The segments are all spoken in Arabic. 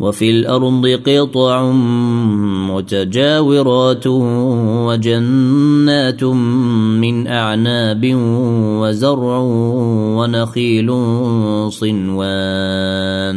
وفي الأرض قطع متجاورات وجنات من أعناب وزرع ونخيل صنوان.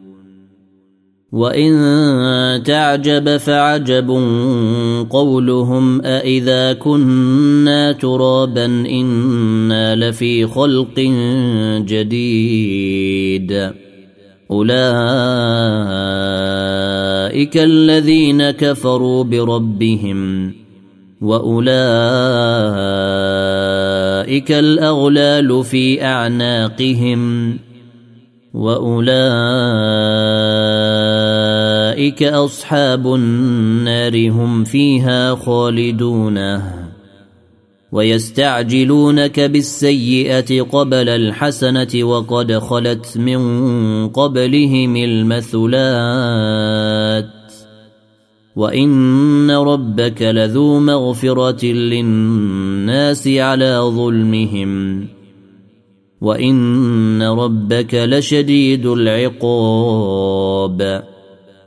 وان تعجب فعجب قولهم أإذا كنا ترابا إنا لفي خلق جديد أولئك الذين كفروا بربهم وأولئك الأغلال في أعناقهم واولئك اصحاب النار هم فيها خالدون. ويستعجلونك بالسيئه قبل الحسنه وقد خلت من قبلهم المثلات. وان ربك لذو مغفره للناس على ظلمهم. وان ربك لشديد العقاب.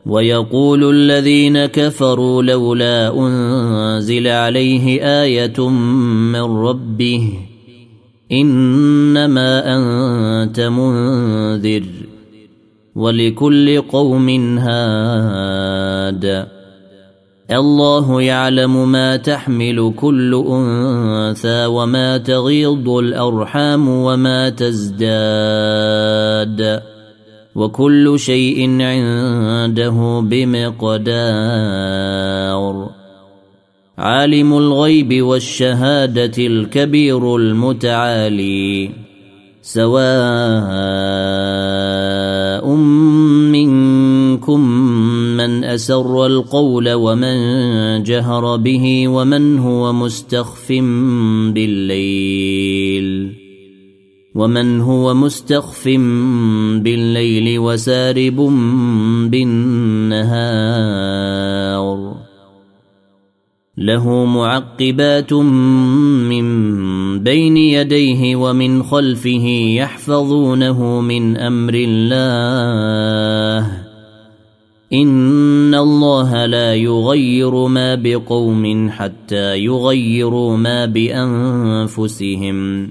ويقول الذين كفروا لولا أنزل عليه آية من ربه إنما أنت منذر ولكل قوم هاد. الله يعلم ما تحمل كل أنثى وما تغيض الأرحام وما تزداد. وكل شيء عنده بمقدار. عالم الغيب والشهادة الكبير المتعالي سواء منكم من أسر القول ومن جهر به ومن هو مستخف بالليل. ومن هو مستخف بالليل وسارب بالنهار. له معقبات من بين يديه ومن خلفه يحفظونه من أمر الله. إن الله لا يغير ما بقوم حتى يغيروا ما بأنفسهم.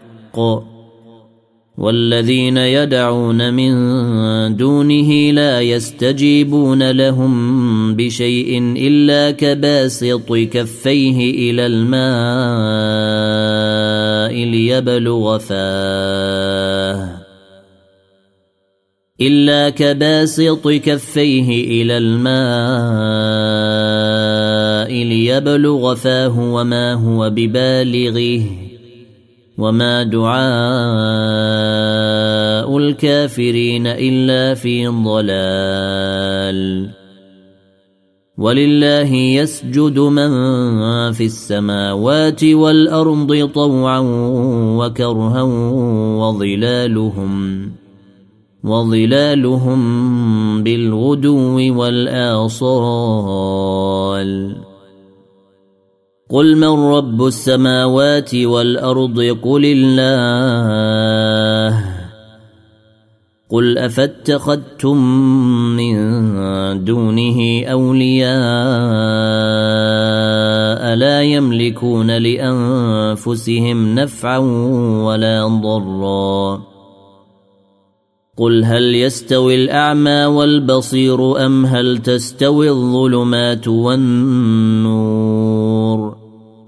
والذين يدعون من دونه لا يستجيبون لهم بشيء إلا كباسط كفيه إلى الماء ليبلغ فاه إلا كباسط كفيه إلى الماء ليبلغ فاه وما هو ببالغه وما دعاء الكافرين الا في ضلال ولله يسجد من في السماوات والارض طوعا وكرها وظلالهم وظلالهم بالغدو والاصال قل من رب السماوات والارض قل الله قل افاتخذتم من دونه اولياء لا يملكون لانفسهم نفعا ولا ضرا قل هل يستوي الاعمى والبصير ام هل تستوي الظلمات والنور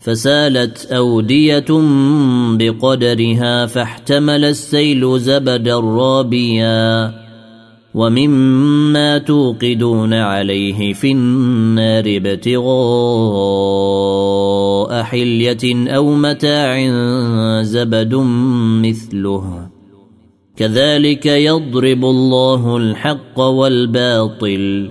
فسالت أودية بقدرها فاحتمل السيل زبدا رابيا ومما توقدون عليه في النار ابتغاء حلية أو متاع زبد مثله. كذلك يضرب الله الحق والباطل.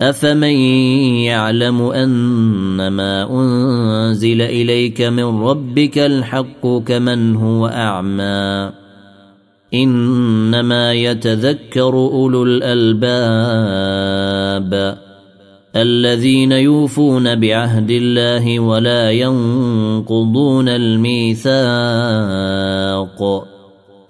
افمن يعلم ان ما انزل اليك من ربك الحق كمن هو اعمى انما يتذكر اولو الالباب الذين يوفون بعهد الله ولا ينقضون الميثاق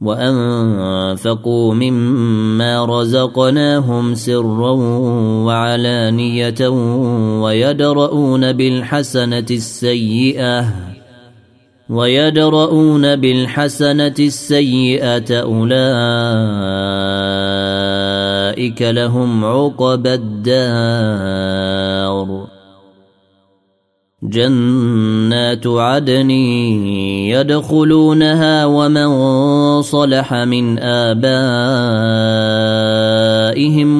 وانفقوا مما رزقناهم سرا وعلانيه ويدرؤون بالحسنه السيئه ويدرؤون بالحسنه السيئه اولئك لهم عقبى الدار جنات عدن يدخلونها ومن صلح من آبائهم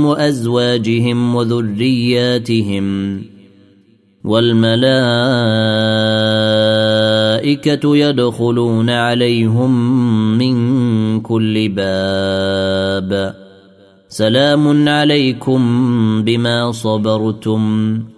وأزواجهم وذرياتهم والملائكة يدخلون عليهم من كل باب. سلام عليكم بما صبرتم.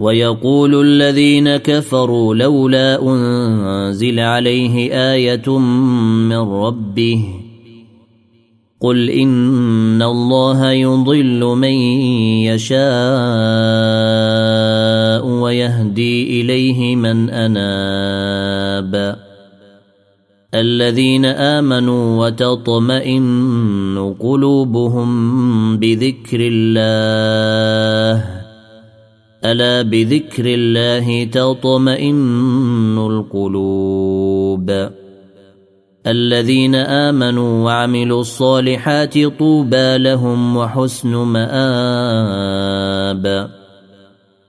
ويقول الذين كفروا لولا أنزل عليه آية من ربه قل إن الله يضل من يشاء ويهدي إليه من أناب الذين آمنوا وتطمئن قلوبهم بذكر الله ألا بذكر الله تطمئن القلوب؟ الذين آمنوا وعملوا الصالحات طوبى لهم وحسن مآب.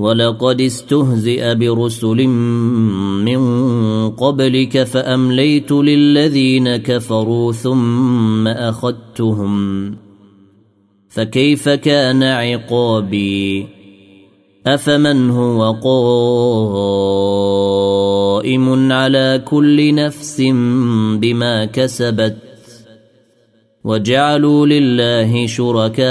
ولقد استهزئ برسل من قبلك فأمليت للذين كفروا ثم أخذتهم فكيف كان عقابي؟ أفمن هو قائم على كل نفس بما كسبت وجعلوا لله شركاء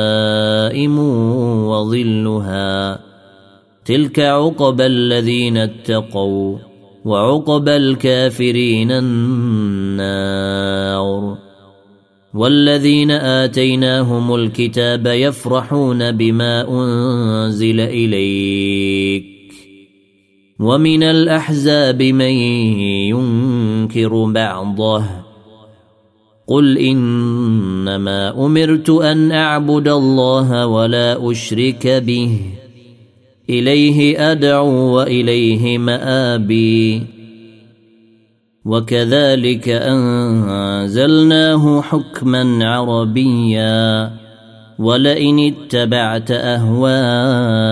دائم وظلها تلك عقبى الذين اتقوا وعقبى الكافرين النار والذين اتيناهم الكتاب يفرحون بما انزل اليك ومن الاحزاب من ينكر بعضه قل انما امرت ان اعبد الله ولا اشرك به اليه ادعو واليه مابي وكذلك انزلناه حكما عربيا ولئن اتبعت اهواءهم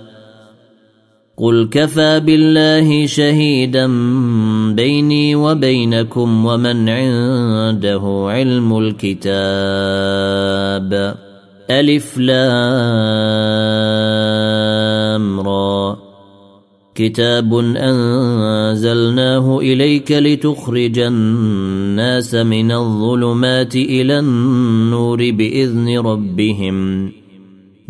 قل كفى بالله شهيدا بيني وبينكم ومن عنده علم الكتاب. الف لام را. كتاب انزلناه اليك لتخرج الناس من الظلمات إلى النور باذن ربهم.